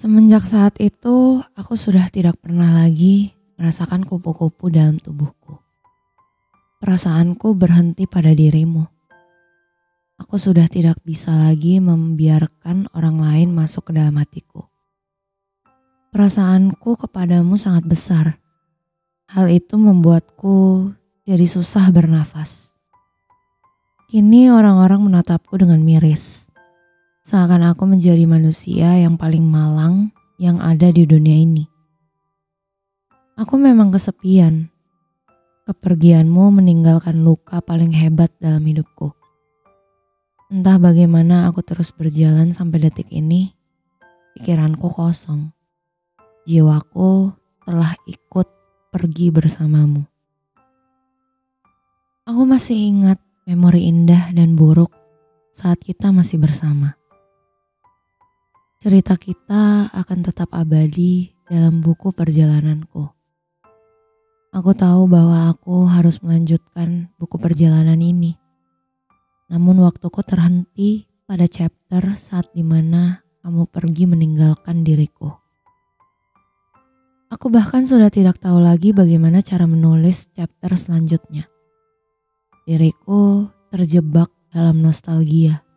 Semenjak saat itu, aku sudah tidak pernah lagi merasakan kupu-kupu dalam tubuhku. Perasaanku berhenti pada dirimu. Aku sudah tidak bisa lagi membiarkan orang lain masuk ke dalam hatiku. Perasaanku kepadamu sangat besar. Hal itu membuatku jadi susah bernafas. Kini orang-orang menatapku dengan miris. Seakan aku menjadi manusia yang paling malang yang ada di dunia ini. Aku memang kesepian. Kepergianmu meninggalkan luka paling hebat dalam hidupku. Entah bagaimana aku terus berjalan sampai detik ini, pikiranku kosong. Jiwaku telah ikut pergi bersamamu. Aku masih ingat memori indah dan buruk saat kita masih bersama. Cerita kita akan tetap abadi dalam buku perjalananku. Aku tahu bahwa aku harus melanjutkan buku perjalanan ini. Namun waktuku terhenti pada chapter saat di mana kamu pergi meninggalkan diriku. Aku bahkan sudah tidak tahu lagi bagaimana cara menulis chapter selanjutnya. Diriku terjebak dalam nostalgia.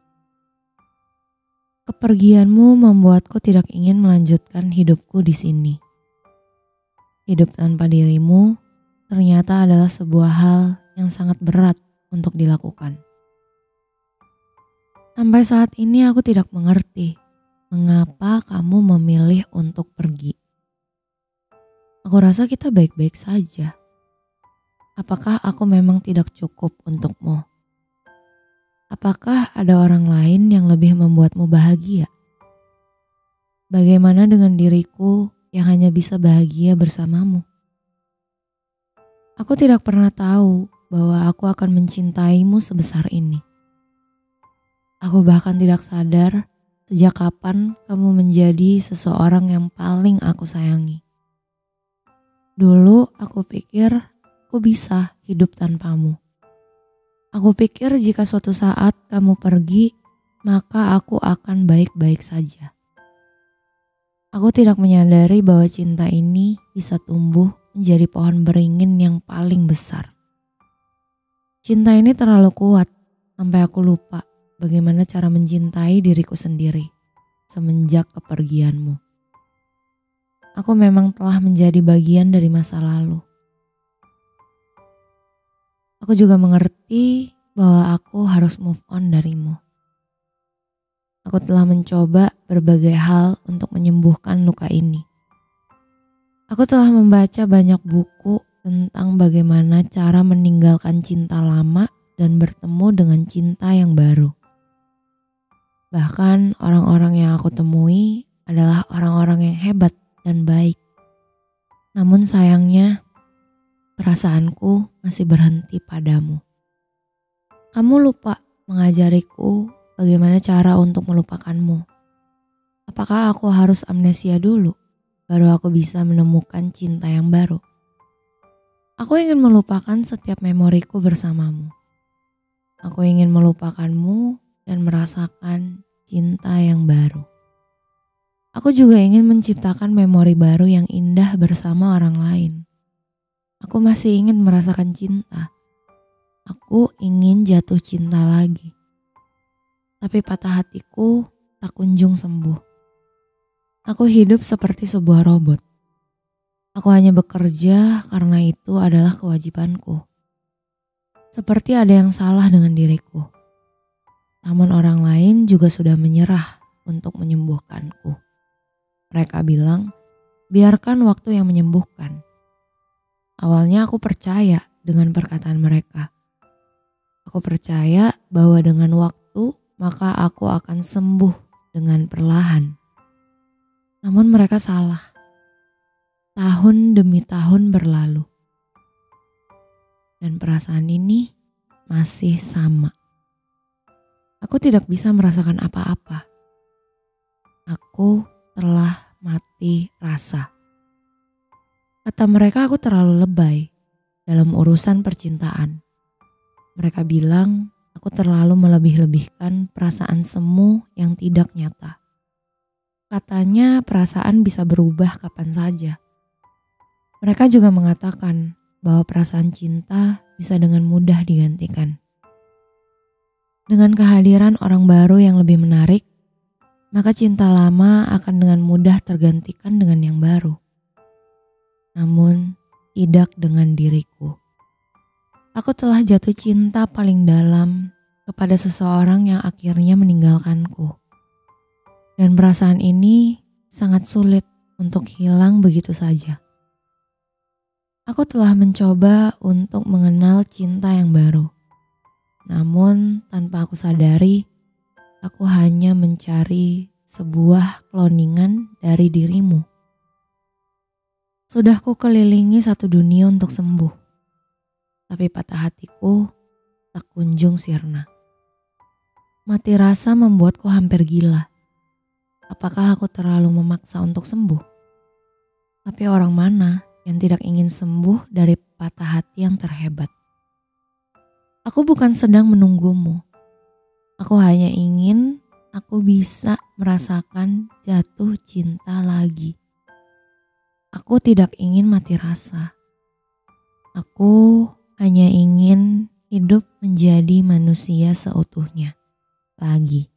Kepergianmu membuatku tidak ingin melanjutkan hidupku di sini. Hidup tanpa dirimu ternyata adalah sebuah hal yang sangat berat untuk dilakukan. Sampai saat ini aku tidak mengerti mengapa kamu memilih untuk pergi. Aku rasa kita baik-baik saja. Apakah aku memang tidak cukup untukmu? Apakah ada orang lain yang lebih membuatmu bahagia? Bagaimana dengan diriku yang hanya bisa bahagia bersamamu? Aku tidak pernah tahu bahwa aku akan mencintaimu sebesar ini. Aku bahkan tidak sadar sejak kapan kamu menjadi seseorang yang paling aku sayangi. Dulu aku pikir aku bisa hidup tanpamu. Aku pikir jika suatu saat kamu pergi, maka aku akan baik-baik saja. Aku tidak menyadari bahwa cinta ini bisa tumbuh menjadi pohon beringin yang paling besar. Cinta ini terlalu kuat sampai aku lupa bagaimana cara mencintai diriku sendiri semenjak kepergianmu. Aku memang telah menjadi bagian dari masa lalu Aku juga mengerti bahwa aku harus move on darimu. Aku telah mencoba berbagai hal untuk menyembuhkan luka ini. Aku telah membaca banyak buku tentang bagaimana cara meninggalkan cinta lama dan bertemu dengan cinta yang baru. Bahkan orang-orang yang aku temui adalah orang-orang yang hebat dan baik. Namun sayangnya, perasaanku masih berhenti padamu. Kamu lupa mengajariku bagaimana cara untuk melupakanmu. Apakah aku harus amnesia dulu baru aku bisa menemukan cinta yang baru? Aku ingin melupakan setiap memoriku bersamamu. Aku ingin melupakanmu dan merasakan cinta yang baru. Aku juga ingin menciptakan memori baru yang indah bersama orang lain. Aku masih ingin merasakan cinta. Aku ingin jatuh cinta lagi. Tapi patah hatiku tak kunjung sembuh. Aku hidup seperti sebuah robot. Aku hanya bekerja karena itu adalah kewajibanku. Seperti ada yang salah dengan diriku. Namun orang lain juga sudah menyerah untuk menyembuhkanku. Mereka bilang, biarkan waktu yang menyembuhkan. Awalnya aku percaya dengan perkataan mereka. Aku percaya bahwa dengan waktu maka aku akan sembuh dengan perlahan. Namun mereka salah. Tahun demi tahun berlalu. Dan perasaan ini masih sama. Aku tidak bisa merasakan apa-apa. Aku telah mati rasa. Kata mereka aku terlalu lebay dalam urusan percintaan. Mereka bilang aku terlalu melebih-lebihkan perasaan semu yang tidak nyata. katanya perasaan bisa berubah kapan saja. Mereka juga mengatakan bahwa perasaan cinta bisa dengan mudah digantikan. Dengan kehadiran orang baru yang lebih menarik, maka cinta lama akan dengan mudah tergantikan dengan yang baru. Namun, tidak dengan diriku. Aku telah jatuh cinta paling dalam kepada seseorang yang akhirnya meninggalkanku. Dan perasaan ini sangat sulit untuk hilang begitu saja. Aku telah mencoba untuk mengenal cinta yang baru. Namun tanpa aku sadari, aku hanya mencari sebuah kloningan dari dirimu. Sudah ku kelilingi satu dunia untuk sembuh. Tapi patah hatiku tak kunjung sirna. Mati rasa membuatku hampir gila. Apakah aku terlalu memaksa untuk sembuh? Tapi orang mana yang tidak ingin sembuh dari patah hati yang terhebat? Aku bukan sedang menunggumu. Aku hanya ingin aku bisa merasakan jatuh cinta lagi. Aku tidak ingin mati rasa. Aku hanya ingin hidup menjadi manusia seutuhnya lagi.